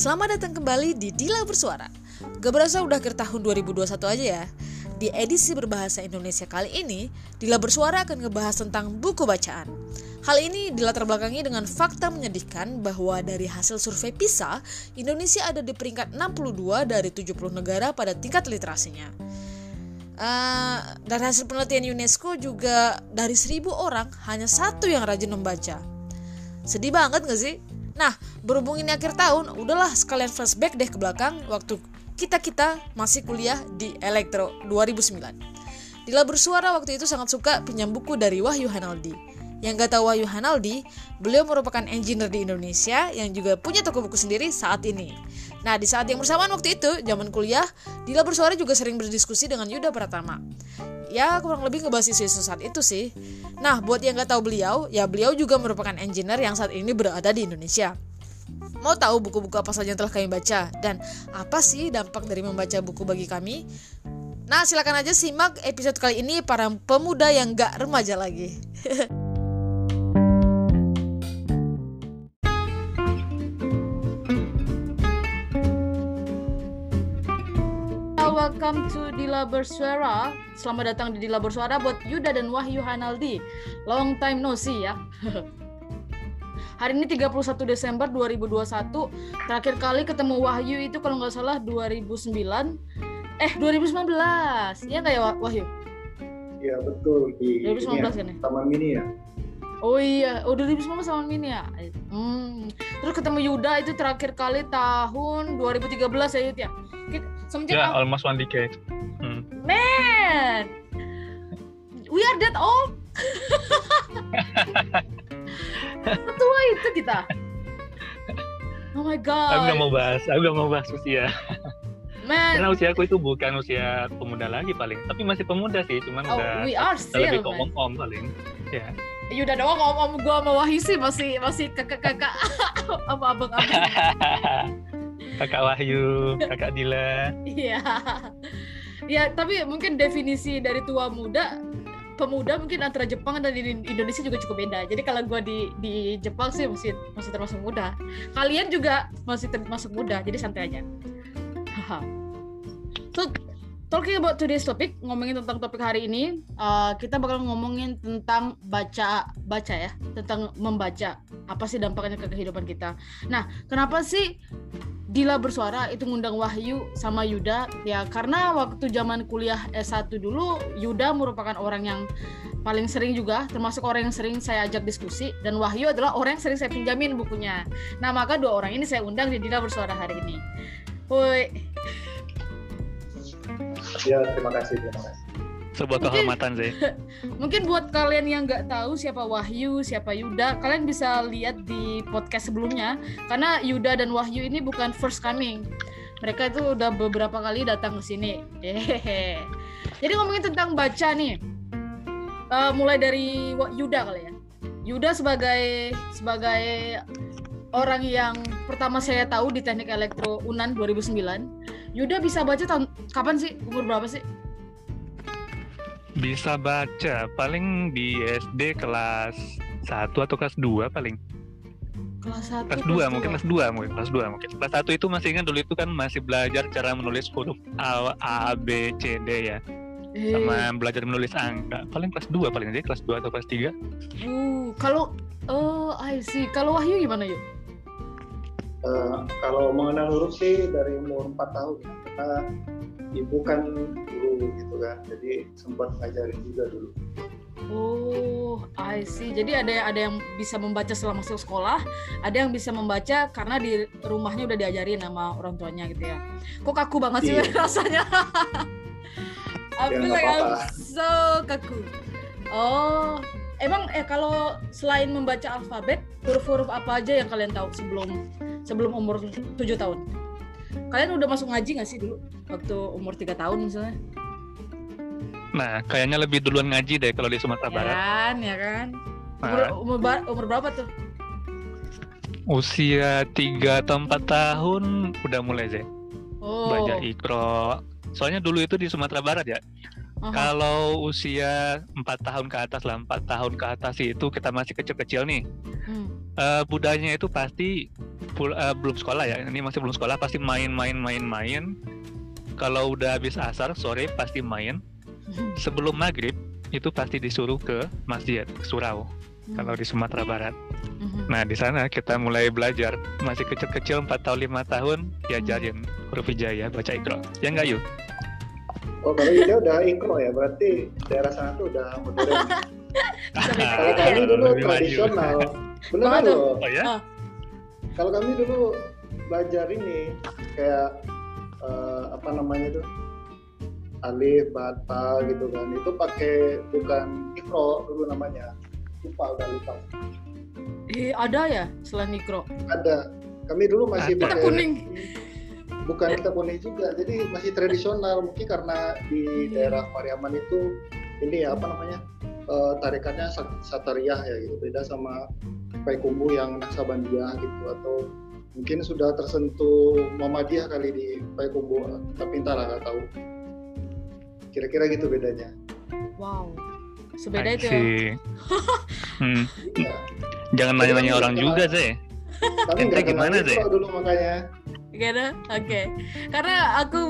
Selamat datang kembali di Dila Bersuara. Gak berasa udah akhir tahun 2021 aja ya. Di edisi berbahasa Indonesia kali ini, Dila Bersuara akan ngebahas tentang buku bacaan. Hal ini dilatar belakangi dengan fakta menyedihkan bahwa dari hasil survei PISA, Indonesia ada di peringkat 62 dari 70 negara pada tingkat literasinya. Uh, dan hasil penelitian UNESCO juga dari seribu orang hanya satu yang rajin membaca. Sedih banget gak sih? Nah, berhubung ini akhir tahun, udahlah sekalian flashback deh ke belakang waktu kita-kita masih kuliah di Elektro 2009. Dila bersuara waktu itu sangat suka pinjam buku dari Wahyu Hanaldi. Yang gak tahu Wahyu Hanaldi, beliau merupakan engineer di Indonesia yang juga punya toko buku sendiri saat ini. Nah, di saat yang bersamaan waktu itu, zaman kuliah, Dila bersuara juga sering berdiskusi dengan Yuda Pratama. Ya, kurang lebih ngebahas isu-isu saat itu sih. Nah, buat yang gak tahu beliau, ya beliau juga merupakan engineer yang saat ini berada di Indonesia. Mau tahu buku-buku apa saja yang telah kami baca dan apa sih dampak dari membaca buku bagi kami? Nah, silakan aja simak episode kali ini para pemuda yang gak remaja lagi. welcome to Dila Bersuara. Selamat datang di Dila Bersuara buat Yuda dan Wahyu Hanaldi. Long time no see ya. Hari ini 31 Desember 2021. Terakhir kali ketemu Wahyu itu kalau nggak salah 2009. Eh 2019. Iya nggak ya Wahyu? Iya betul di 2019 ya, kan ya? Taman Mini ya. Oh iya, oh 2019 Taman Mini ya. Hmm. Terus ketemu Yuda itu terakhir kali tahun 2013 ya Yud ya. Semenjak yeah, almost one decade. Hmm. Man, we are that old. Setua itu kita. Oh my god. Aku gak mau bahas, aku gak mau bahas usia. Man. Karena usia aku itu bukan usia pemuda lagi paling, tapi masih pemuda sih, cuman oh, udah, we are still, lebih ke om-om paling. Ya. Ya udah doang om-om gue sama Wahyu sih masih masih kakak-kakak sama abang-abang. kakak Wahyu, kakak Dila. Iya. ya, tapi mungkin definisi dari tua muda pemuda mungkin antara Jepang dan di Indonesia juga cukup beda. Jadi kalau gue di di Jepang sih masih masih termasuk muda. Kalian juga masih termasuk muda. Jadi santai aja. so talking about today's topic, ngomongin tentang topik hari ini, uh, kita bakal ngomongin tentang baca baca ya, tentang membaca. Apa sih dampaknya ke kehidupan kita? Nah, kenapa sih Dila bersuara itu ngundang Wahyu sama Yuda ya karena waktu zaman kuliah S1 dulu Yuda merupakan orang yang paling sering juga termasuk orang yang sering saya ajak diskusi dan Wahyu adalah orang yang sering saya pinjamin bukunya. Nah, maka dua orang ini saya undang di Dila bersuara hari ini. Woi. Ya, terima kasih, terima kasih sebuah kehormatan sih. Mungkin buat kalian yang nggak tahu siapa Wahyu, siapa Yuda, kalian bisa lihat di podcast sebelumnya karena Yuda dan Wahyu ini bukan first coming. Mereka itu udah beberapa kali datang ke sini. Hehehe. Jadi ngomongin tentang baca nih. Uh, mulai dari Yuda kali ya. Yuda sebagai sebagai orang yang pertama saya tahu di Teknik Elektro Unan 2009. Yuda bisa baca tahun kapan sih? Umur berapa sih? Bisa baca paling di SD kelas 1 atau kelas 2 paling. Kelas 1. Kelas 2 mungkin kelas 2 mungkin kelas 2 mungkin. Kelas 1 itu masih ingat dulu itu kan masih belajar cara menulis huruf A, A B C D ya. Eh. Sama belajar menulis angka. Paling kelas 2 paling aja kelas 2 atau kelas 3. Uh, kalau oh I see. Kalau Wahyu gimana yuk? Uh, kalau mengenal huruf sih dari umur 4 tahun ya. Kita ibu kan guru gitu kan jadi sempat ngajarin juga dulu Oh, I see. Jadi ada yang ada yang bisa membaca selama masuk sekolah, ada yang bisa membaca karena di rumahnya udah diajarin sama orang tuanya gitu ya. Kok kaku banget sih yeah. rasanya? I feel like I'm so kaku. Oh, emang eh kalau selain membaca alfabet, huruf-huruf apa aja yang kalian tahu sebelum sebelum umur 7 tahun? Kalian udah masuk ngaji gak sih dulu? waktu umur tiga tahun misalnya nah kayaknya lebih duluan ngaji deh kalau di Sumatera ya Barat kan ya kan umur, nah. umur, umur berapa tuh usia tiga atau empat tahun udah mulai sih oh. baca ikro soalnya dulu itu di Sumatera Barat ya uh-huh. kalau usia empat tahun ke atas lah empat tahun ke atas itu kita masih kecil-kecil nih. Hmm. uh, budayanya itu pasti eh, belum sekolah ya ini masih belum sekolah pasti main main main main. Kalau udah habis asar sore pasti main. Sebelum maghrib itu pasti disuruh ke masjid surau kalau di Sumatera Barat. Mhm. nah di sana kita mulai belajar. Masih kecil-kecil 4 tahun lima tahun diajarin huruf hijaya baca ikro ya enggak yuk Oh kalau dia udah ikro ya, berarti daerah sana tuh udah modern. Kalau kami dulu tradisional, tuh. loh. oh ya. Kalau kami dulu belajar ini kayak eh, apa namanya tuh alif, bata gitu kan, itu pakai bukan ikro dulu namanya, lupa udah lupa. Eh, ada ya selain mikro. Ada. Kami dulu masih Ada. Kita pakai kuning. Bukan kita kuning juga. Jadi masih tradisional. Mungkin karena di Iya. daerah Pariaman itu ini ya apa namanya eh, tarikannya sat- satariah ya gitu. Beda sama Payakumbuh yang Naksabandia gitu. Atau mungkin sudah tersentuh Muhammadiyah kali di Payakumbuh tapi entah lah nggak tahu. Kira-kira gitu bedanya. Wow. Sebeda itu ya. hmm, Iya. jangan nanya-nanya orang juga sih nggak kenal gimana, Zek? dulu makanya Gimana? Oke. Karena aku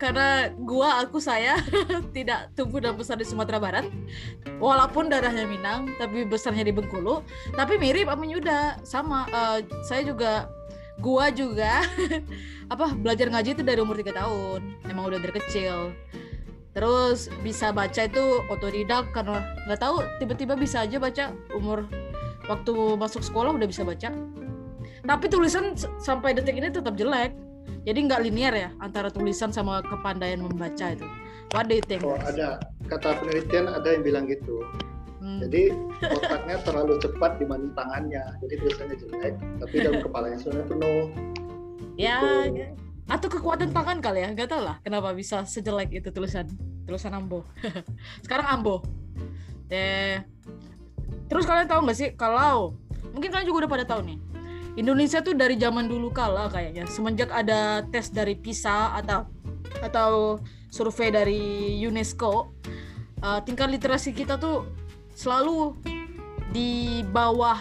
karena gua aku saya tidak tumbuh dan besar di Sumatera Barat. Walaupun darahnya Minang, tapi besarnya di Bengkulu, tapi mirip sama Yuda, sama eh, saya juga gua juga apa belajar ngaji itu dari umur 3 tahun. Emang udah dari kecil. Terus bisa baca itu otodidak karena nggak tahu tiba-tiba bisa aja baca umur waktu masuk sekolah udah bisa baca tapi tulisan sampai detik ini tetap jelek jadi nggak linear ya antara tulisan sama kepandaian membaca itu what do you think oh ada kata penelitian ada yang bilang gitu Hmm. Jadi otaknya terlalu cepat dibanding tangannya. Jadi tulisannya jelek, tapi dalam kepalanya sebenarnya penuh. ya Gitu. atau kekuatan tangan kali ya nggak tahu lah kenapa bisa sejelek itu tulisan tulisan ambo sekarang ambo deh terus kalian tahu nggak sih kalau mungkin kalian juga udah pada tahu nih Indonesia tuh dari zaman dulu kala kayaknya. Semenjak ada tes dari PISA atau atau survei dari UNESCO uh, tingkat literasi kita tuh selalu di bawah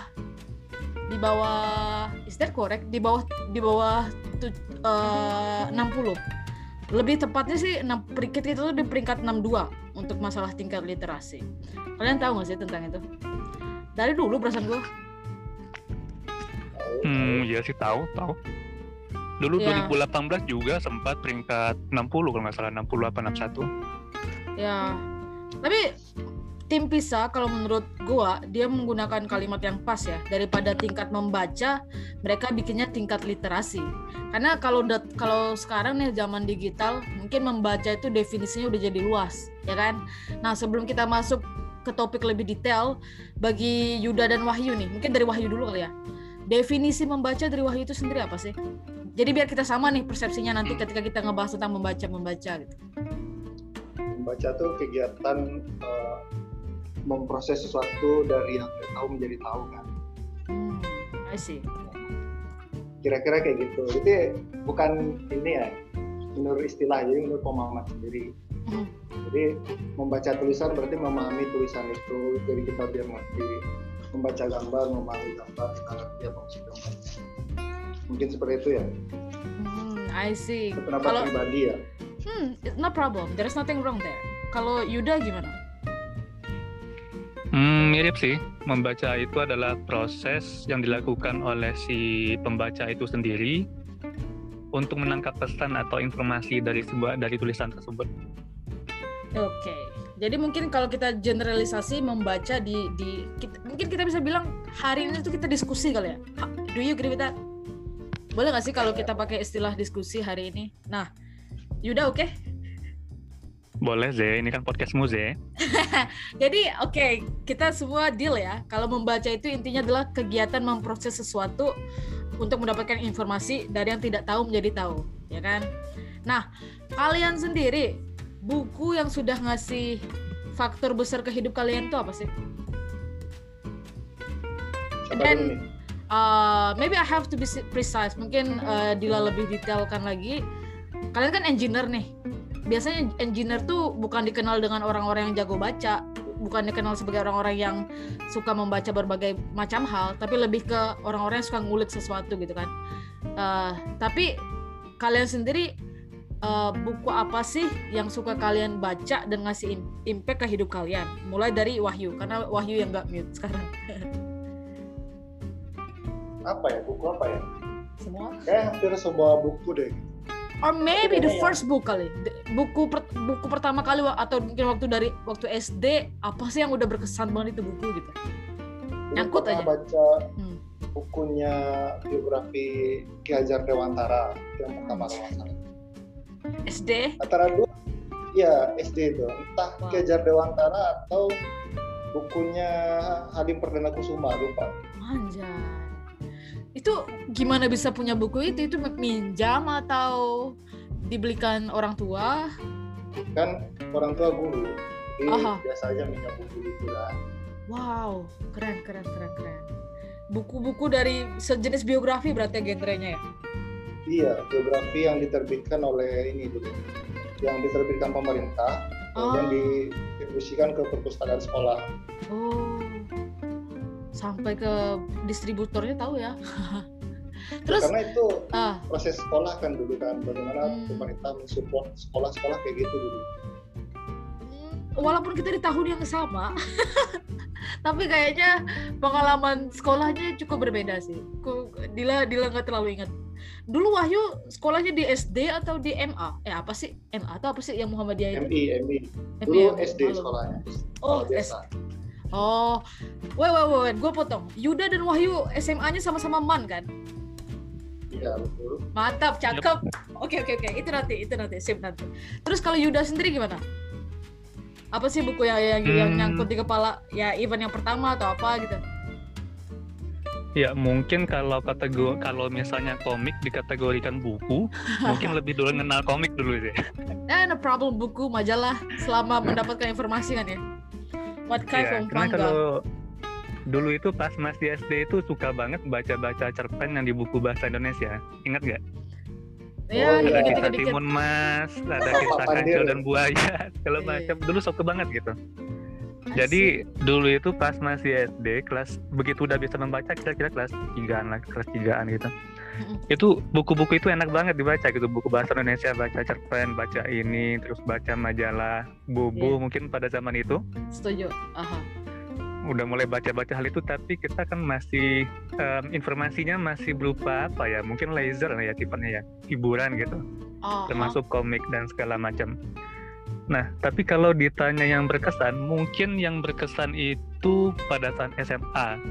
di bawah is that correct? Di bawah di bawah tu, uh, 60 lebih tepatnya sih peringkat itu tuh di peringkat 62 untuk masalah tingkat literasi. Kalian tahu nggak sih tentang itu? Dari dulu perasaan gue Hmm, iya sih tahu, tahu. Dulu Ya. 2018 juga sempat peringkat 60 kalau nggak salah 60 apa 61. ya tapi tim PISA kalau menurut gua dia menggunakan kalimat yang pas ya. Daripada tingkat membaca mereka bikinnya tingkat literasi. Karena kalau kalau sekarang nih zaman digital mungkin membaca itu definisinya udah jadi luas ya kan? Nah sebelum kita masuk ke topik lebih detail bagi Yuda dan Wahyu nih. Mungkin dari Wahyu dulu kali ya definisi membaca dari Wahyu itu sendiri apa sih jadi biar kita sama nih persepsinya nanti ketika kita ngebahas tentang membaca membaca gitu Membaca tuh kegiatan eh, memproses sesuatu dari yang tidak tahu menjadi tahu kan. Hmm, I see. Kira-kira kayak gitu. Jadi bukan ini ya, menurut istilah, jadi menurut pemahaman sendiri. Hmm. Jadi membaca tulisan berarti memahami tulisan itu, jadi kita biar ngerti. Membaca gambar, memahami gambar, kita ngerti apa maksud gambarnya. Mungkin seperti itu ya. Hmm, I see. Pendapat Kalau pribadi ya. hmm, no problem. There's nothing wrong there. Kalau Yuda gimana? Hmm, mirip sih. Membaca itu adalah proses yang dilakukan oleh si pembaca itu sendiri untuk menangkap pesan atau informasi dari sebuah dari tulisan tersebut. Oke. Jadi mungkin kalau kita generalisasi membaca di di kita- mungkin kita bisa bilang hari ini tuh kita diskusi kali ya. Do you agree with that? Boleh gak sih kalau kita pakai istilah diskusi hari ini? Nah, Yuda oke? Boleh Ze, ini kan podcastmu Ze. Jadi oke, kita semua deal ya. Kalau membaca itu intinya adalah kegiatan memproses sesuatu untuk mendapatkan informasi dari yang tidak tahu menjadi tahu, ya kan? Nah, kalian sendiri buku yang sudah ngasih faktor besar ke hidup kalian itu apa sih? Dan-? Uh, maybe I have to be precise. Mungkin uh, Dila lebih detailkan lagi. Kalian kan engineer nih. Biasanya engineer tuh bukan dikenal dengan orang-orang yang jago baca, bukannya kenal sebagai orang-orang yang suka membaca berbagai macam hal tapi lebih ke orang-orang yang suka ngulik sesuatu gitu kan uh, tapi kalian sendiri uh, buku apa sih yang suka kalian baca dan ngasih impact ke hidup kalian? Mulai dari Wahyu karena Wahyu yang gak mute sekarang. Apa ya? Buku apa ya? Semua? Kayak hampir semua buku deh. Or maybe the first book kali. Buku per, buku pertama kali atau mungkin waktu dari waktu SD apa sih yang udah berkesan banget itu buku gitu? Nyangkut aja. baca hmm. bukunya biografi Ki Hajar Dewantara yang pertama kalau salah SD antara dua ya SD itu. Entah wow. Ki Hajar Dewantara atau bukunya Halim Perdana Kusuma lupa. Anjay. Itu gimana bisa punya buku itu? Itu minjam atau dibelikan orang tua? Kan orang tua guru. Jadi Aha. biasa aja minjam buku itu lah. Wow keren keren keren keren. Buku-buku dari sejenis biografi berarti genrenya ya iya biografi yang diterbitkan oleh ini dulu yang diterbitkan pemerintah oh. dan didistribusikan ke perpustakaan sekolah. Oh. Sampai ke distributornya tahu ya. Terus karena itu uh, proses sekolah kan dulu kan bagaimana hmm. pemerintah mensupport sekolah-sekolah kayak gitu dulu. Hmm, walaupun kita di tahun yang sama tapi kayaknya pengalaman sekolahnya cukup berbeda sih. Dila Dila nggak terlalu ingat dulu Wahyu sekolahnya di SD atau di MA eh apa sih MA atau apa sih yang Muhammadiyah itu MI MI dulu MI, SD sekolahnya oh SD Oh, wait, wait, wait, gue potong. Yuda dan Wahyu SMA-nya sama-sama MAN kan? Iya betul. Mantap, cakep. Oke, oke, oke. Itu nanti, itu nanti, sip nanti. Terus kalau Yuda sendiri gimana? Apa sih buku yang yang, hmm. yang nyangkut di kepala? Ya, event yang pertama atau apa gitu? Ya mungkin kalau kategori kalau misalnya komik dikategorikan buku, mungkin lebih dulu kenal komik dulu sih. Eh, no problem buku majalah selama mendapatkan informasi kan ya. What kind ya, of karena kalau dulu itu pas masih SD itu suka banget baca-baca cerpen yang di buku bahasa Indonesia. Ingat gak? Ya, oh, ada kisah timun mas, ada kisah kancil dan buaya, kalau iya. macam dulu suka banget gitu. Jadi dulu itu pas masih SD kelas begitu udah bisa membaca kira-kira kelas tigaan lah kelas tigaan gitu. Itu buku-buku itu enak banget dibaca gitu buku bahasa Indonesia baca cerpen baca ini terus baca majalah bubu yeah. mungkin pada zaman itu. Setuju Aha. udah mulai baca-baca hal itu tapi kita kan masih um, informasinya masih berupa apa ya mungkin laser ya tipenya ya hiburan gitu. Uh termasuk komik dan segala macam Nah, tapi kalau ditanya yang berkesan, mungkin yang berkesan itu pada saat SMA.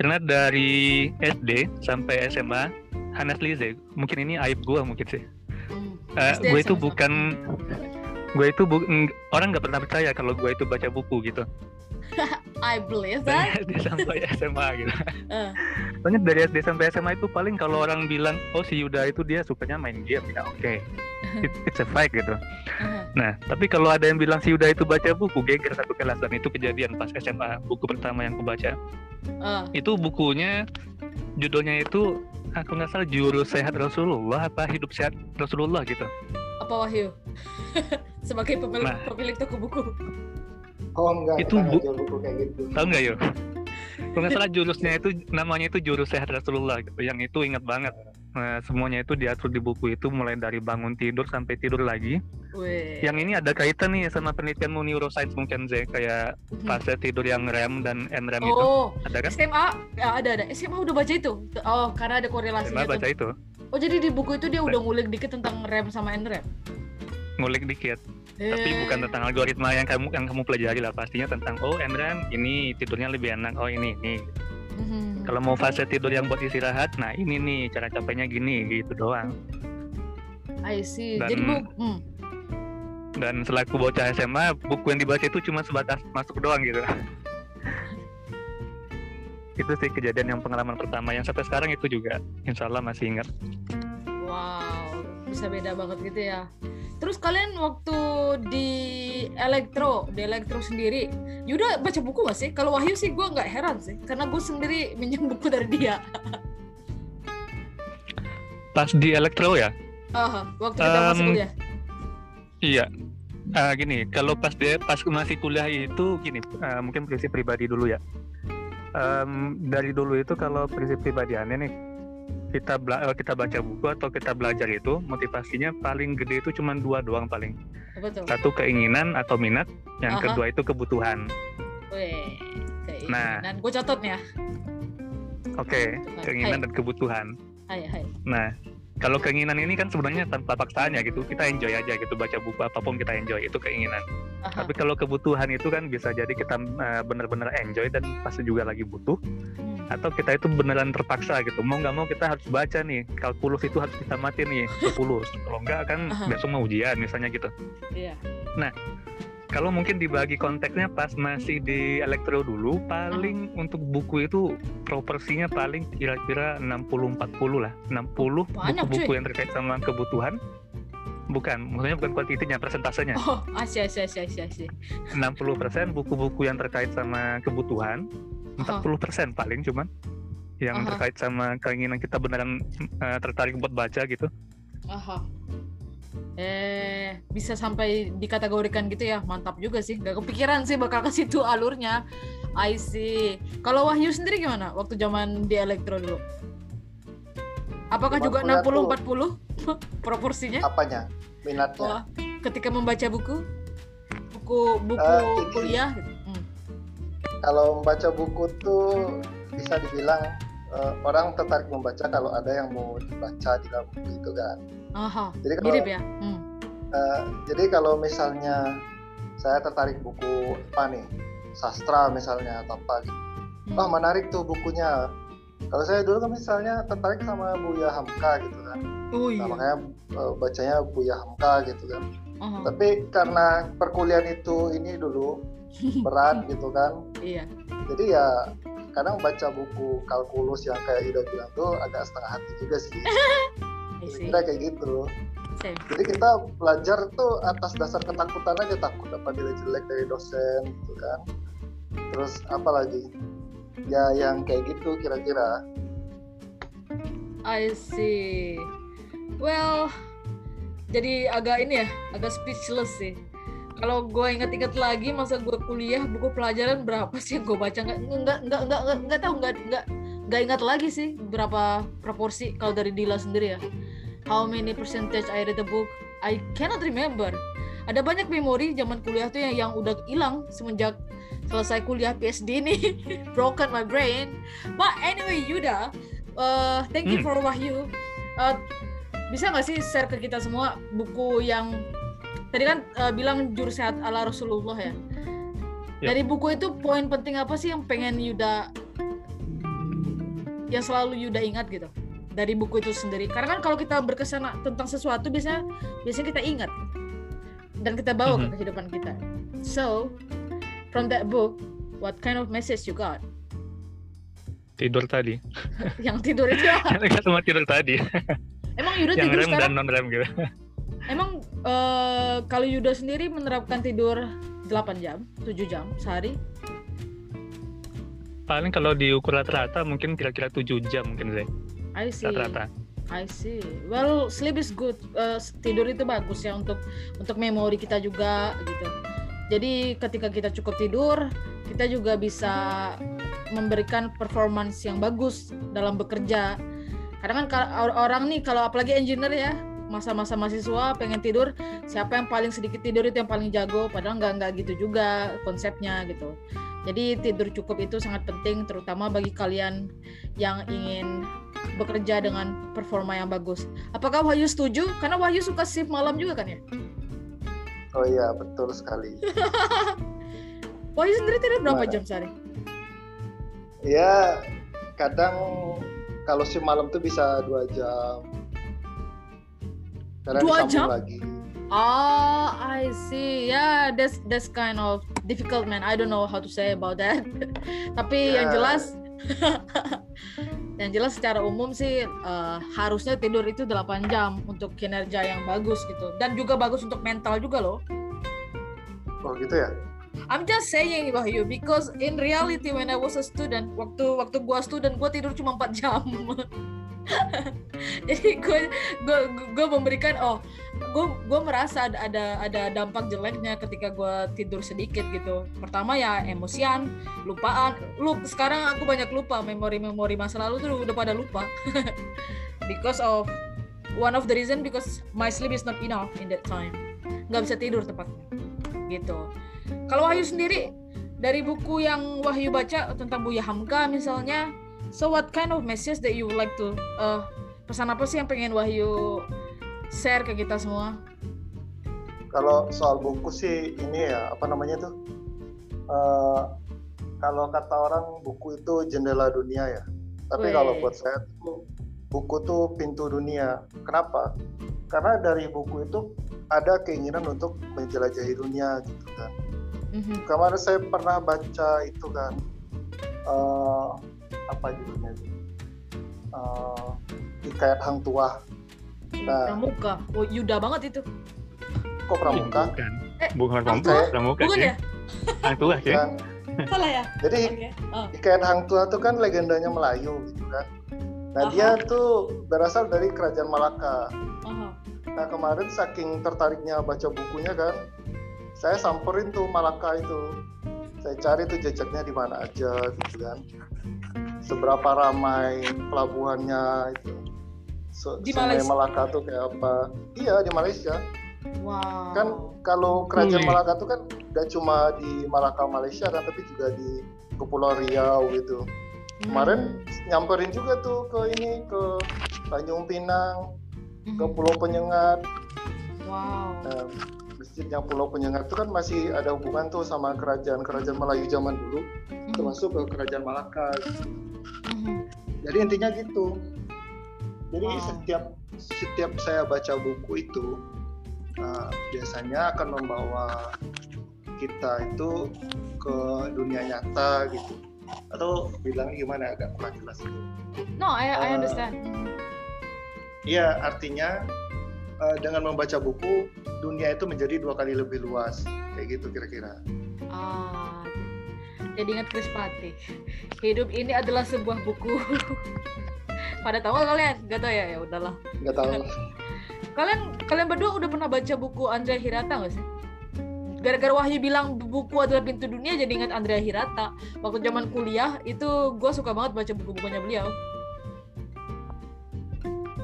Karena dari SD sampai SMA, honestly sih, mungkin ini aib gue mungkin sih. Hmm. Uh, gue itu bukan, gue itu bu, orang nggak pernah percaya kalau gue itu baca buku gitu. I believe that. Dari SD sampai SMA gitu. Uh. Soalnya dari SD sampai SMA itu paling kalau orang bilang, oh si Yuda itu dia sukanya main game, ya oke. Okay. It, it's a fact gitu. Uh. Nah, tapi kalau ada yang bilang si Yuda itu baca buku, geger satu kelas dan itu kejadian pas SMA, buku pertama yang aku baca. Uh. Itu bukunya, judulnya itu aku nggak salah jurus sehat Rasulullah apa hidup sehat Rasulullah gitu. Apa Wahyu? Sebagai pemilik, nah, pemilik toko buku. Oh enggak, itu bu buku kayak gitu. Tahu nggak yo? Kalau nggak salah jurusnya itu namanya itu jurus sehat Rasulullah gitu. Yang itu ingat banget. Nah, semuanya itu diatur di buku itu mulai dari bangun tidur sampai tidur lagi. Wee. Yang ini ada kaitan nih sama penelitianmu neuroscience mungkin Z kayak hmm. fase tidur yang REM dan NREM oh, itu. Ada kan? SMA ya, ada ada. SMA udah baca itu. Oh, karena ada korelasinya. SMA baca itu. Oh, jadi di buku itu dia udah ngulik dikit tentang REM sama NREM. Ngulik dikit tapi bukan eh. tentang algoritma yang kamu yang kamu pelajari lah pastinya tentang oh Emran ini tidurnya lebih enak oh ini ini mm-hmm. kalau mau fase tidur yang buat istirahat nah ini nih cara capeknya gini gitu doang. I see. Dan, jadi bu hmm. dan selaku bocah SMA buku yang dibaca itu cuma sebatas masuk doang gitu. Itu sih kejadian yang pengalaman pertama. Yang sampai sekarang itu juga insya Allah masih ingat. Wow bisa beda banget gitu ya Terus kalian waktu di elektro, di elektro sendiri, Yuda baca buku gak sih? Kalau Wahyu sih gue nggak heran sih, karena gue sendiri minjem buku dari dia. Pas di elektro ya? Uh, waktu kita um, masuk kuliah. Iya. uh, gini, kalau pas dia pas masih kuliah itu gini, uh, mungkin prinsip pribadi dulu ya. Um, dari dulu itu kalau prinsip pribadiannya nih kita bela eh, kita baca buku atau kita belajar itu motivasinya paling gede itu cuma dua doang paling. Betul. Satu keinginan atau minat, yang Aha. kedua itu kebutuhan. Weh, keinginan. Nah. gue catat ya. Oke, Kebutuhan. keinginan Hai. dan kebutuhan. Hai, hai. Nah, kalau keinginan ini kan sebenarnya tanpa paksaan ya gitu. Kita enjoy aja gitu baca buku apa pun kita enjoy itu keinginan. Aha. Tapi kalau kebutuhan itu kan bisa jadi kita uh, benar-benar enjoy dan pasti juga lagi butuh Hmm. atau kita itu beneran terpaksa gitu. Mau nggak mau kita harus baca nih. Kalkulus itu harus kita mati nih 10. Kalau nggak kan Aha. besok mau ujian misalnya gitu. Iya. Kalau mungkin dibagi konteksnya pas masih di elektro dulu paling untuk buku itu proporsinya paling kira-kira 60 40 lah. 60 Banyak, buku-buku yang terkait sama kebutuhan. Bukan, maksudnya bukan kuantitinya, persentasenya. Oh, asyik, asyik, asyik, asyik, asyik. 60% buku-buku yang terkait sama kebutuhan, 40% paling cuman yang Aha. terkait sama keinginan kita beneran eh, tertarik buat baca gitu. Aha. Eh, bisa sampai dikategorikan gitu ya. Mantap juga sih. Gak kepikiran sih bakal ke situ alurnya. I see. Kalau Wahyu sendiri gimana waktu zaman di elektro dulu? Apakah Zaman juga kuliah 60 40 proporsinya? apanya minatnya Wah, ketika membaca buku buku buku ini- kuliah gitu. Hmm. kalau membaca buku tuh bisa dibilang eh, orang tertarik membaca kalau ada yang mau dibaca di dalam buku itu kan Aha, jadi kalau mirip ya. Hmm. eh, jadi kalau misalnya saya tertarik buku apa nih sastra misalnya atau apa gitu. Hmm. wah menarik tuh bukunya kalau saya dulu kan misalnya tertarik sama Buya Hamka gitu kan Oh nah, iya. makanya eh, bacanya Buya Hamka gitu kan Aha, tapi karena perkuliahan itu ini dulu berat gitu kan iya. jadi ya kadang baca buku kalkulus yang kayak Yuda bilang tuh agak setengah hati juga sih kira kayak gitu Same. jadi kita belajar tuh atas dasar ketakutan aja takut dapat nilai jelek dari dosen gitu kan terus apa lagi ya yang kayak gitu kira-kira I see. Well, jadi agak ini ya, agak speechless sih. Kalau gue inget-inget lagi masa gue kuliah buku pelajaran berapa sih yang gue baca nggak nggak nggak nggak nggak nggak tahu nggak nggak nggak ingat lagi sih berapa proporsi kalau dari Dila sendiri ya. How many percentage I read the book? I cannot remember. Ada banyak memori zaman kuliah tuh yang yang udah hilang semenjak selesai kuliah PSD ini broken my brain. But anyway Yuda, uh, thank you Hmm. for Wahyu. Uh, bisa nggak sih share ke kita semua buku yang tadi kan uh, bilang jurusan ala Rasulullah ya. Ya. Dari buku itu poin penting apa sih yang pengen Yuda yang selalu Yuda ingat gitu dari buku itu sendiri? Karena kan kalau kita berkesan tentang sesuatu biasanya biasanya kita ingat dan kita bawa ke Mhm. kehidupan kita. So from that book, what kind of message you got? Tidur tadi. yang tidur itu Nggak semua tidur tadi. emang Yuda yang tidur rem dan sekarang non rem gitu. Emang eh, kalau Yuda sendiri menerapkan tidur 8 jam 7 jam sehari? Paling kalau diukur rata-rata mungkin kira-kira 7 jam mungkin saya I see. Rata-rata. I see. Well sleep is good. Eh, tidur itu bagus ya untuk untuk memori kita juga gitu. Jadi ketika kita cukup tidur kita juga bisa memberikan performance yang bagus dalam bekerja. Karena kan orang nih kalau apalagi engineer ya masa-masa mahasiswa pengen tidur siapa yang paling sedikit tidur itu yang paling jago? Padahal nggak nggak gitu juga konsepnya gitu. Jadi tidur cukup itu sangat penting terutama bagi kalian yang ingin bekerja dengan performa yang bagus. Apakah Wahyu setuju? Karena Wahyu suka shift malam juga kan ya? Oh iya betul sekali. Wahyu sendiri tidur berapa jam sehari? Ya kadang kalau si malam tuh bisa dua jam karena Dua jam? lagi Oh, I see. Yeah, that's that's kind of difficult, man. I don't know how to say about that. Tapi yang Ya. jelas, yang jelas secara umum sih eh, harusnya tidur itu 8 jam untuk kinerja yang bagus gitu. Dan juga bagus untuk mental juga loh. oh gitu ya I'm just saying Wahyu because in reality when I was a student, waktu waktu gua student gua tidur cuma 4 jam. jadi gue gue gue memberikan oh gue gue merasa ada ada dampak jeleknya ketika gue tidur sedikit gitu. Pertama ya emosian lupaan. Lu sekarang aku banyak lupa memori-memori masa lalu tuh udah pada lupa. Because of one of the reason because my sleep is not enough in that time. Nggak bisa tidur tepatnya. Gitu. Kalau Wahyu sendiri dari buku yang Wahyu baca tentang Buya Hamka misalnya so what kind of message that you would like to uh, pesan apa sih yang pengen Wahyu share ke kita semua? Kalau soal buku sih ini ya apa namanya tuh? Uh, kalau kata orang buku itu jendela dunia ya. Tapi Wee. kalau buat saya tuh buku tuh pintu dunia. Kenapa? Karena dari buku itu ada keinginan untuk menjelajahi dunia gitu kan. Mm-hmm. Kemarin saya pernah baca itu kan uh, apa judulnya itu? Uh, Hikayat Hang Tuah Nah. Pramuka. Oh, Yuda banget itu. Kok Pramuka? Bukan. Eh, bukan Pramuka. Pramuka Bukan ya? Hang Tua sih. Kan. Salah ya? Jadi okay. oh. ikan Hang Tua itu kan legendanya Melayu gitu kan. Nah, Aha. dia tuh berasal dari kerajaan Malaka. Aha. Nah, kemarin saking tertariknya baca bukunya kan, saya samperin tuh Malaka itu. Saya cari tuh jejaknya di mana aja gitu kan. Seberapa ramai pelabuhannya itu so, di Malaysia. Malaka tuh kayak apa iya di Malaysia wow kan kalau kerajaan hmm. Malaka tuh kan gak cuma di Malaka Malaysia kan tapi juga di Kepulauan Riau gitu hmm. kemarin nyamperin juga tuh ke ini ke Tanjung Pinang hmm. ke Pulau Penyengat wow nah, masjidnya Pulau Penyengat itu kan masih ada hubungan tuh sama kerajaan-kerajaan Melayu zaman dulu hmm. termasuk ke kerajaan Malaka gitu. Hmm. jadi intinya gitu jadi wow. setiap setiap saya baca buku itu uh, biasanya akan membawa kita itu ke dunia nyata gitu. Atau bilang gimana agak kurang jelas itu. No, I, I uh, understand. Iya, artinya uh, dengan membaca buku dunia itu menjadi dua kali lebih luas kayak gitu kira-kira. Ah, jadi ingat Chris Pati. Hidup ini adalah sebuah buku. pada tahu kalian? Gak tau ya? Ya udahlah. Gak tahu. Kalian kalian berdua udah pernah baca buku Andrea Hirata gak sih? Gara-gara Wahyu bilang buku adalah pintu dunia jadi ingat Andrea Hirata. Waktu zaman kuliah itu gue suka banget baca buku-bukunya beliau.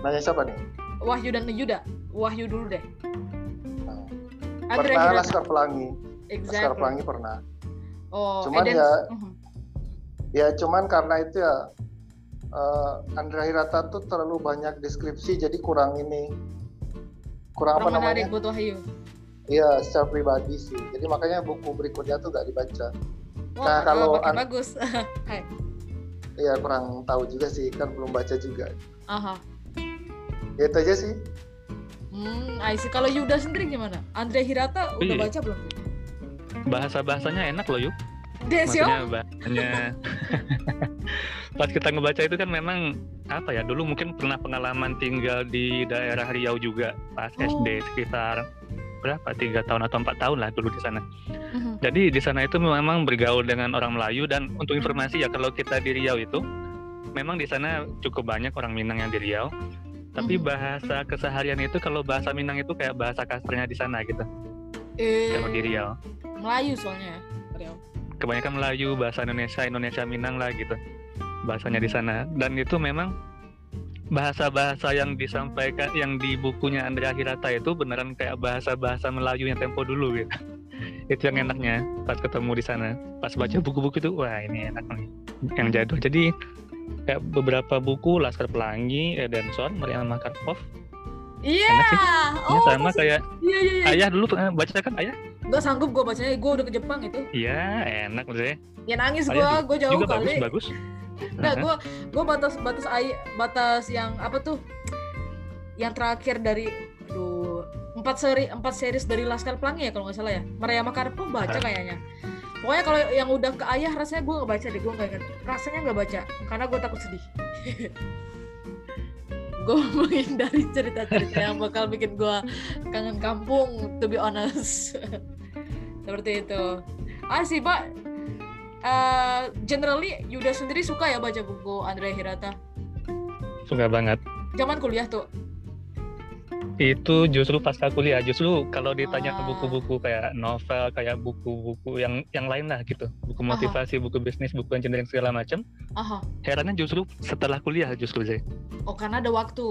Nanya siapa nih? Wahyu dan Yuda. Wahyu dulu deh. Nah, Andrea pernah Hirata. Laskar Pelangi exactly. Laskar Pelangi pernah oh cuman Eden... ya uh -huh. ya cuman karena itu ya uh, Andrea Hirata tuh terlalu banyak deskripsi jadi kurang ini kurang, kurang apa namanya? buat Wahyu. Iya, secara pribadi sih. Jadi makanya buku berikutnya tuh gak dibaca. Oh, nah, kalau an- bagus. Iya, kurang tahu juga sih, kan belum baca juga. Aha. Ya, itu aja sih. Hmm, see. Kalau Yuda sendiri gimana? Andrea Hirata udah baca belum? Bahasa-bahasanya enak loh, Yuk. Desio? Maksudnya bahasanya pas kita ngebaca itu kan memang apa ya dulu mungkin pernah pengalaman tinggal di daerah Riau juga pas oh. SD sekitar berapa tiga tahun atau empat tahun lah dulu di sana. Uh-huh. Jadi di sana itu memang bergaul dengan orang Melayu dan untuk informasi ya kalau kita di Riau itu memang di sana cukup banyak orang Minang yang di Riau. Tapi uh-huh. bahasa keseharian itu kalau bahasa Minang itu kayak bahasa kasarnya di sana gitu. Eh, kalau di Riau. Melayu soalnya Riau. Kebanyakan Melayu, bahasa Indonesia, Indonesia Minang lah gitu bahasanya di sana dan itu memang bahasa-bahasa yang disampaikan yang di bukunya Andrea Hirata itu beneran kayak bahasa-bahasa Melayu yang tempo dulu gitu. itu yang enaknya pas ketemu di sana. Pas baca buku-buku itu wah ini enak nih yang jadul. Jadi kayak beberapa buku Laskar Pelangi, Edenson, Mariana Makarpov. Iya. Yeah. Oh, sama kayak iya, iya, iya. Ayah dulu pernah baca kan Ayah? Gak sanggup gue bacanya, gue udah ke Jepang itu. Iya, enak maksudnya. Ya nangis gue, gue jauh juga kali. Bagus, bagus Enggak, gue gue batas batas ay batas yang apa tuh? Yang terakhir dari aduh empat seri empat series dari Laskar Pelangi ya kalau nggak salah ya. Maria Makarpo baca kayaknya. Pokoknya kalau yang udah ke ayah rasanya gue nggak baca deh, gue nggak ingat. Rasanya nggak baca karena gue takut sedih. gue menghindari cerita-cerita yang bakal bikin gue kangen kampung, to be honest. Seperti itu. Ah sih pak, uh, generally Yuda sendiri suka ya baca buku Andrea Hirata? suka banget. Zaman kuliah tuh. Itu justru pasca kuliah, justru kalau ditanya ke buku-buku kayak novel, kayak buku-buku yang yang lain lah gitu, buku Aha. motivasi, buku bisnis, buku engineering segala macam. Aha. Herannya justru setelah kuliah justru sih. Oh karena ada waktu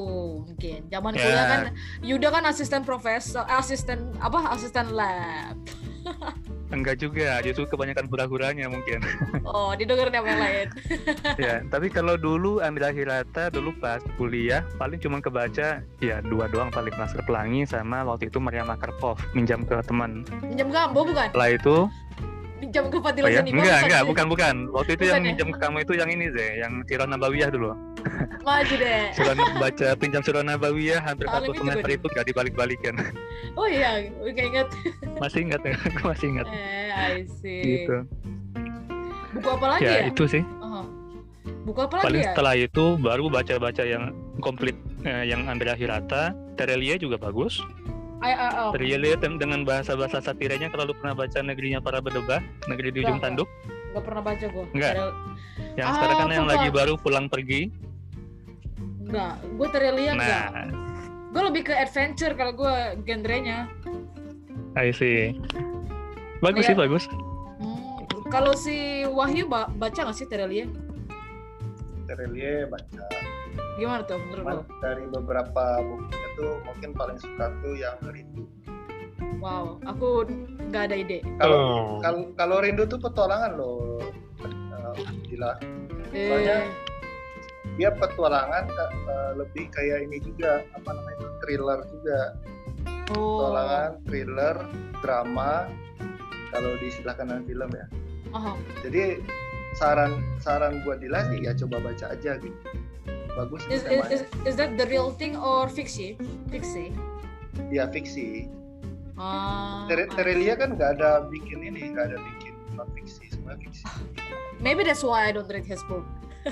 mungkin. Zaman Ya. kuliah kan Yuda kan asisten profesor, asisten apa? Asisten lab. Enggak juga, justru kebanyakan hura-huranya mungkin. Oh, didengar yang lain. ya, tapi kalau dulu Andra Hirata dulu pas kuliah paling cuma kebaca ya dua doang paling Masker Pelangi sama waktu itu Maria Makarpov minjam ke teman. Minjam gambo bukan? Setelah itu Minjam ke oh Fadila ya? Zaniba Enggak, enggak, bukan bukan. Waktu itu Bukan yang ya? minjam ke kamu itu yang ini Zeh, yang Sirah Nabawiyah dulu. Maju deh. Surat baca pinjam Sirah Nabawiyah hampir satu semester itu gak dibalik-balikan. Oh iya, oke ingat. masih ingat ya? Aku masih ingat. Eh, I see. Gitu. Buku apa lagi Ya, ya? itu sih. Aha. Buku apa lagi Paling ya? setelah itu baru baca-baca yang komplit eh, yang Andrea Hirata, Terelie juga bagus. Oh. Terelie tem- dengan bahasa-bahasa satiranya kalau lu pernah baca Negerinya Para Bedebah, Negeri di Ujung Tanduk, Gak pernah baca gue. Enggak. yang Ah, sekarang kan yang aku lagi baru pulang pergi. Enggak, gue enggak. Nah, Gue lebih ke adventure kalau gue genrenya. I see. Bagus sih, bagus. Hmm, kalau si Wahyu ba- baca nggak sih Terelia? Terelie baca. Gimana tuh menurut Cuman lo? dari beberapa bukunya tuh mungkin paling suka tuh yang rindu. Wow, aku nggak ada ide. Kalau Oh. kalau kalau rindu tuh petualangan loh. Uh, gila. Soalnya- Eh, Dia petualangan uh, lebih kayak ini juga apa namanya itu thriller juga. oh, Petualangan, thriller, drama. Kalau disilahkan dengan film ya. aha. Jadi saran saran buat Dila sih ya coba baca aja gitu. Bagus Is, is, is, that the real thing or fiksi? Fiksi. Ya fiksi. Ah, Ter- Terelia kan nggak ada bikin ini, nggak ada bikin non fiksi, semua fiksi. maybe that's why I don't read his book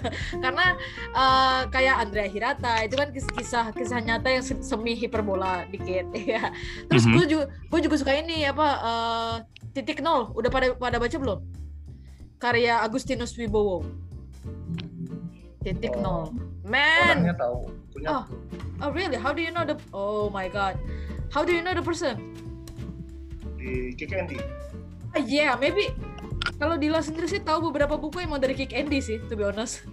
karena uh, kayak Andrea Hirata itu kan kis- kisah kisah nyata yang se- semi hiperbola dikit ya terus Mhm. gue juga gue juga suka ini apa uh, titik nol. Udah pada pada baca belum? Karya Agustinus Wibowo. Titik Oh. nol. Man! Orangnya tahu, punya Oh. oh really? How do you know the oh my god. How do you know the person? Di Kick Andy. Ah, yeah maybe kalau Dila sendiri sih tahu beberapa buku emang dari Kick Andy sih to be honest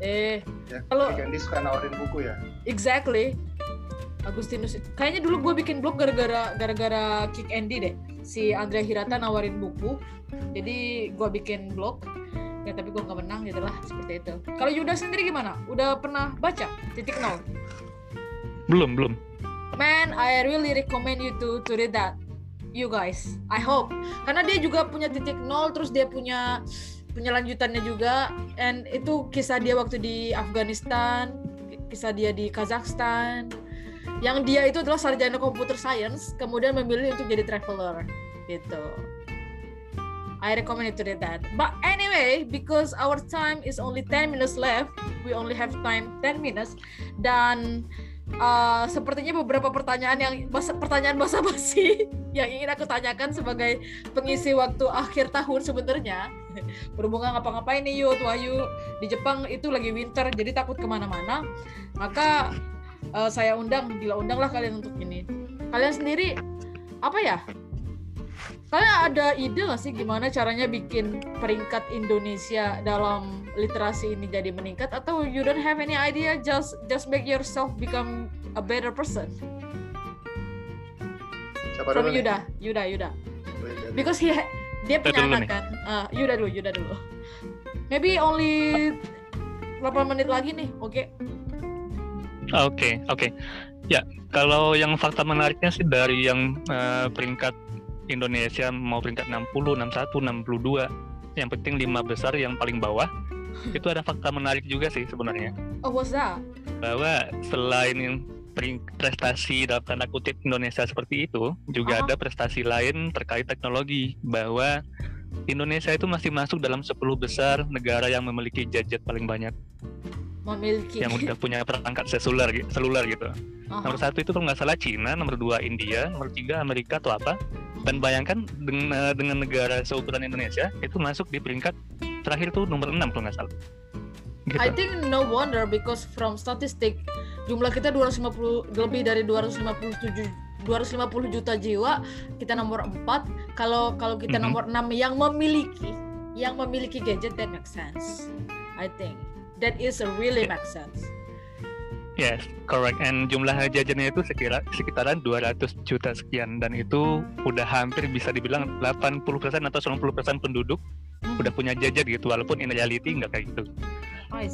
eh Ya, Kalau- Kick Andy suka nawarin buku ya. Exactly. Agustinus. Kayaknya dulu gue bikin blog gara-gara gara-gara Kick Andy deh. Si Andrea Hirata nawarin buku. Jadi gue bikin blog. Ya tapi gue nggak menang gitu lah seperti itu. Kalau Yuda sendiri gimana? Udah pernah baca titik nol? Belum, belum. Man, I really recommend you to to read that. You guys, I hope. Karena dia juga punya titik nol, terus dia punya punya lanjutannya juga. And itu kisah dia waktu di Afghanistan, kisah dia di Kazakhstan. Yang dia itu adalah sarjana computer science, kemudian memilih untuk jadi traveler, gitu. I recommend you to read that. But anyway, because our time is only 10 minutes left, we only have time 10 minutes, dan uh, sepertinya beberapa pertanyaan yang basa, pertanyaan basa-basi yang ingin aku tanyakan sebagai pengisi waktu akhir tahun sebenarnya. Berhubungan ngapa-ngapain nih Yud? Wahyu di Jepang itu lagi winter jadi takut ke mana-mana. Maka uh, saya undang bila undanglah kalian untuk ini. Kalian sendiri apa ya kalian ada ide nggak sih gimana caranya bikin peringkat Indonesia dalam literasi ini jadi meningkat? Atau you don't have any idea just just make yourself become a better person? Siapa from? Yuda Yuda Yuda. Dari- because he dia punya anak nih. kan? Ah, Yuda dulu Yuda dulu. Maybe only 8 menit lagi nih oke? Oke, oke. Ya, kalau yang fakta menariknya sih dari yang eh, peringkat Indonesia mau peringkat 60, 61, 62, yang penting lima besar yang paling bawah, itu ada fakta menarik juga sih sebenarnya. oh what's that Bahwa selain prestasi dalam tanda kutip Indonesia seperti itu, juga Aha. ada prestasi lain terkait teknologi. Bahwa Indonesia itu masih masuk dalam 10 besar negara yang memiliki gadget paling banyak, memiliki yang udah punya perangkat seluler, seluler gitu. Aha. Nomor satu itu kalau nggak salah Cina, nomor dua India, nomor tiga Amerika atau apa. Dan bayangkan dengan, dengan negara seukuran Indonesia itu masuk di peringkat terakhir tuh nomor 6 kalau nggak salah. Gitu. I think no wonder because from statistik jumlah kita 250 lebih dari 257 250 juta jiwa kita nomor 4 kalau kalau kita Mhm. nomor 6 yang memiliki yang memiliki gadget that makes sense I think that is a really make sense Yes, correct. And jumlah jajannya itu sekira sekitaran 200 juta sekian dan itu udah hampir bisa dibilang 80% atau 90% penduduk Mhm. udah punya jajan gitu walaupun in reality nggak kayak gitu.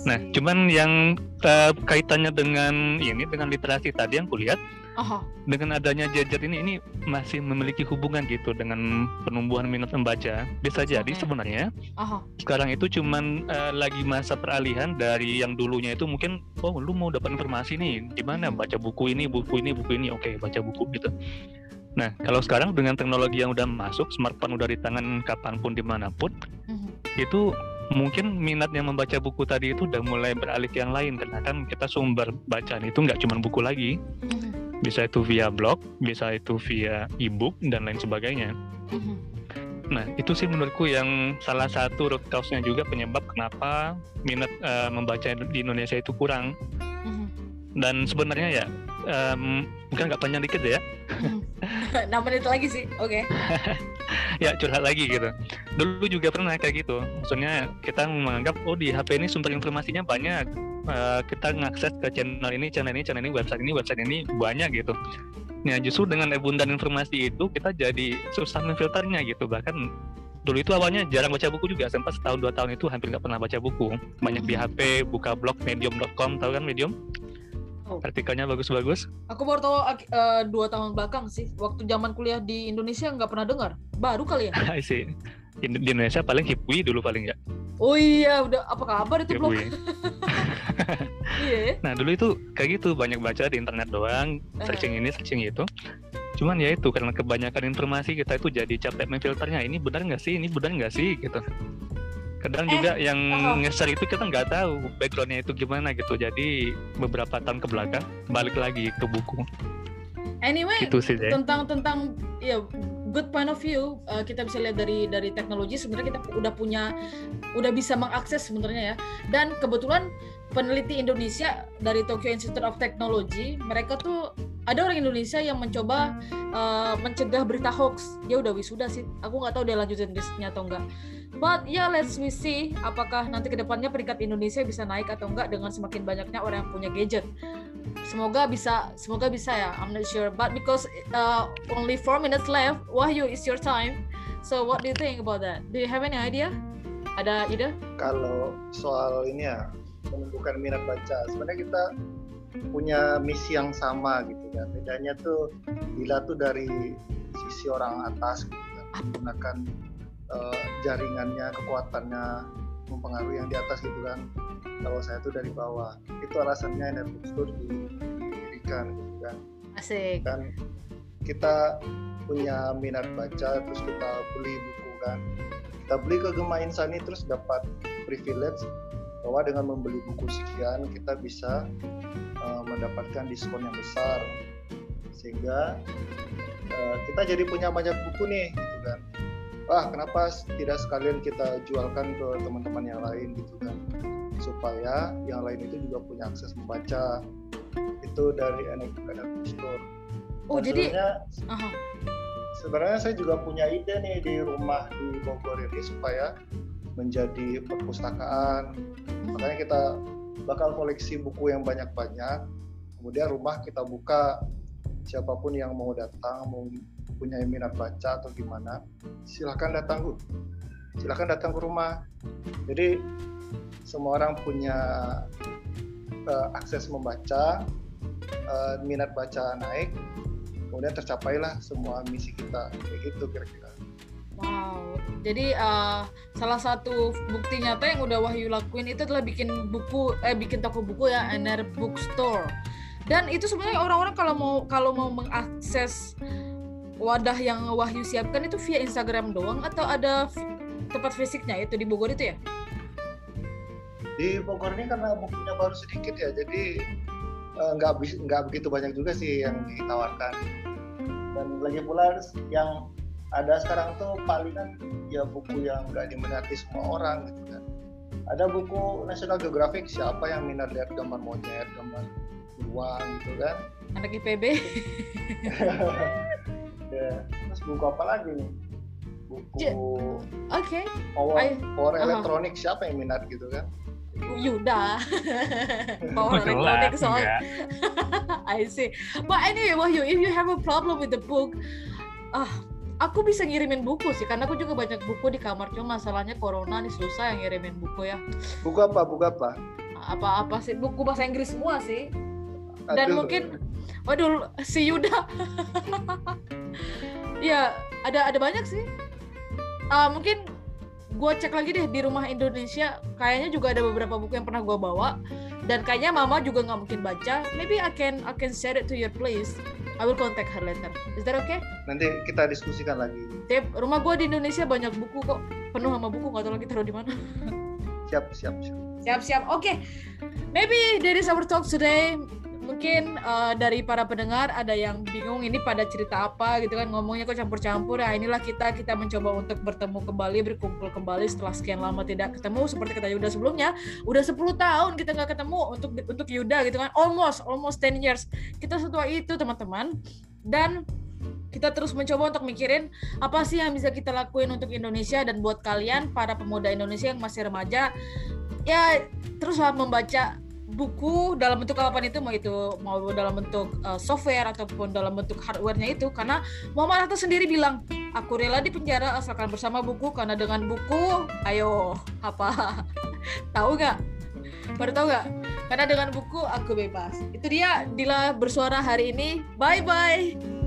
Nah, cuman yang eh, kaitannya dengan ini dengan literasi tadi yang kulihat Aha. dengan adanya gadget ini ini masih memiliki hubungan gitu dengan penumbuhan minat membaca. Bisa jadi sebenarnya Aha. sekarang itu cuman eh, lagi masa peralihan dari yang dulunya itu mungkin oh lu mau dapat informasi nih gimana baca buku ini buku ini buku ini oke baca buku gitu nah kalau sekarang dengan teknologi yang udah masuk smartphone udah di tangan kapan pun di mana pun Mhm. itu mungkin minatnya membaca buku tadi itu udah mulai beralih ke yang lain karena kan kita sumber bacaan itu nggak cuma buku lagi Mhm. Bisa itu via blog bisa itu via ebook dan lain sebagainya Mhm. Nah, itu sih menurutku yang salah satu root cause-nya juga penyebab kenapa minat eh, membaca di Indonesia itu kurang. Mhm. Dan sebenarnya ya, em, mungkin nggak panjang dikit ya, Mhm. 6 menit lagi sih oke ya curhat lagi gitu. Dulu juga pernah kayak gitu. Maksudnya kita menganggap, oh di HP ini sumber informasinya banyak. Eh, kita ngakses ke channel ini, channel ini, channel ini, website ini, website ini banyak gitu. Nah, justru dengan abundan informasi itu kita jadi susah memfilternya gitu. Bahkan dulu itu awalnya jarang baca buku juga sempat setahun dua tahun itu hampir nggak pernah baca buku banyak di HP buka blog medium.com tahu kan medium Oh. artikelnya bagus-bagus Aku baru tahu eh, dua tahun belakang sih. Waktu zaman kuliah di Indonesia nggak pernah dengar. Baru kali ya. See. Di, Indonesia paling Hipwi dulu paling ya Oh iya, udah apa kabar itu blog? Iya. ya. nah dulu itu kayak gitu banyak baca di internet doang Eh. searching ini searching itu cuman ya itu karena kebanyakan informasi kita itu jadi capek memfilternya ini benar nggak sih ini benar nggak sih gitu kadang Eh, juga yang oh. nge-share itu kita nggak tahu backgroundnya itu gimana gitu jadi beberapa tahun ke belakang balik lagi ke buku Anyway, gitu sih deh tentang tentang ya good point of view uh, kita bisa lihat dari dari teknologi sebenarnya kita udah punya udah bisa mengakses sebenarnya ya. Dan kebetulan peneliti Indonesia dari Tokyo Institute of Technology mereka tuh ada orang Indonesia yang mencoba uh, mencegah berita hoax. Dia udah wisuda sih. Aku nggak tahu dia lanjutin risetnya atau enggak but ya let's we see apakah nanti ke depannya peringkat Indonesia bisa naik atau enggak dengan semakin banyaknya orang yang punya gadget semoga bisa semoga bisa ya. I'm not sure but because uh, only four minutes left Wahyu is your time. So what do you think about that? Do you have any idea? Ada ide? Kalau soal ini ya menumbuhkan minat baca. Sebenarnya kita punya misi yang sama gitu kan. Bedanya tuh bila tuh dari sisi orang atas gitu kan. Menggunakan eh, jaringannya kekuatannya mempengaruhi yang di atas gitu kan. Kalau saya tuh dari bawah. Itu alasannya energi itu didirikan gitu kan. Asik. Dan kita punya minat baca terus kita beli buku kan. Kita beli ke Gema Insani terus dapat privilege bahwa dengan membeli buku sekian kita bisa uh, mendapatkan diskon yang besar. Sehingga uh, kita jadi punya banyak buku nih gitu kan wah kenapa tidak sekalian kita jualkan ke teman-teman yang lain gitu kan supaya yang lain itu juga punya akses membaca itu dari energi store oh dan jadi sebenarnya, aha. sebenarnya saya juga punya ide nih di rumah di Bogor ini supaya menjadi perpustakaan. Makanya kita bakal koleksi buku yang banyak-banyak. Kemudian rumah kita buka siapa pun yang mau datang, mau punya minat baca atau gimana, silahkan datang Bu. Silahkan datang ke rumah. Jadi semua orang punya eh, akses membaca, eh, minat baca naik, kemudian tercapailah semua misi kita kayak gitu kira-kira wow jadi uh, salah satu bukti nyata yang udah Wahyu lakuin itu adalah bikin buku eh bikin toko buku ya NR Bookstore dan itu sebenarnya orang-orang kalau mau kalau mau mengakses wadah yang Wahyu siapkan itu via Instagram doang atau ada tempat fisiknya itu di Bogor itu ya? Di Bogor ini karena bukunya baru sedikit ya jadi eh, nggak bis- nggak begitu banyak juga sih yang ditawarkan. Dan lagi pula yang ada sekarang tuh palingan ya buku yang nggak diminati semua orang gitu kan. Ada buku National Geographic siapa yang minat lihat gambar monyet gambar beruang gitu kan. Anak IPB ya terus buku apa lagi nih? Buku oke. Power, I- power aha. elektronik siapa yang minat gitu kan? Yuda. Power elektronik jelas, soal enggak. I see. But anyway Wahyu if you have a problem with the book ah aku bisa ngirimin buku sih karena aku juga banyak buku di kamar. Cuma masalahnya corona nih susah yang ngirimin buku ya. Buku apa? Buku apa? Apa-apa sih? Buku bahasa Inggris semua sih dan Aduh. mungkin waduh si Yuda. Ya ada ada banyak sih. Ah, mungkin gue cek lagi deh di rumah Indonesia kayaknya juga ada beberapa buku yang pernah gue bawa. Dan kayaknya mama juga nggak mungkin baca. Maybe I can I can share it to your place. I will contact her later. Is that okay? Nanti kita diskusikan lagi. Tip, rumah gue di Indonesia banyak buku kok. Penuh sama buku nggak tahu lagi taruh di mana. Siap siap siap. Siap siap. Oke. Maybe that is our talk today. Mungkin uh, dari para pendengar ada yang bingung ini pada cerita apa gitu kan ngomongnya kok campur-campur. Ya inilah kita kita mencoba untuk bertemu kembali berkumpul kembali setelah sekian lama tidak ketemu. Seperti kata Yuda sebelumnya udah 10 tahun kita nggak ketemu untuk untuk Yuda gitu kan. Almost almost 10 years. Kita setua itu teman-teman. Dan kita terus mencoba untuk mikirin apa sih yang bisa kita lakuin untuk Indonesia dan buat kalian para pemuda Indonesia yang masih remaja. Ya teruslah membaca buku dalam bentuk apa pun itu mau itu mau dalam bentuk uh, software ataupun dalam bentuk hardwarenya itu karena Muhammad Hatta sendiri bilang aku rela di penjara asalkan bersama buku karena dengan buku ayo apa tahu nggak? Baru tahu nggak? Karena dengan buku aku bebas. Itu dia Dila bersuara hari ini. Bye bye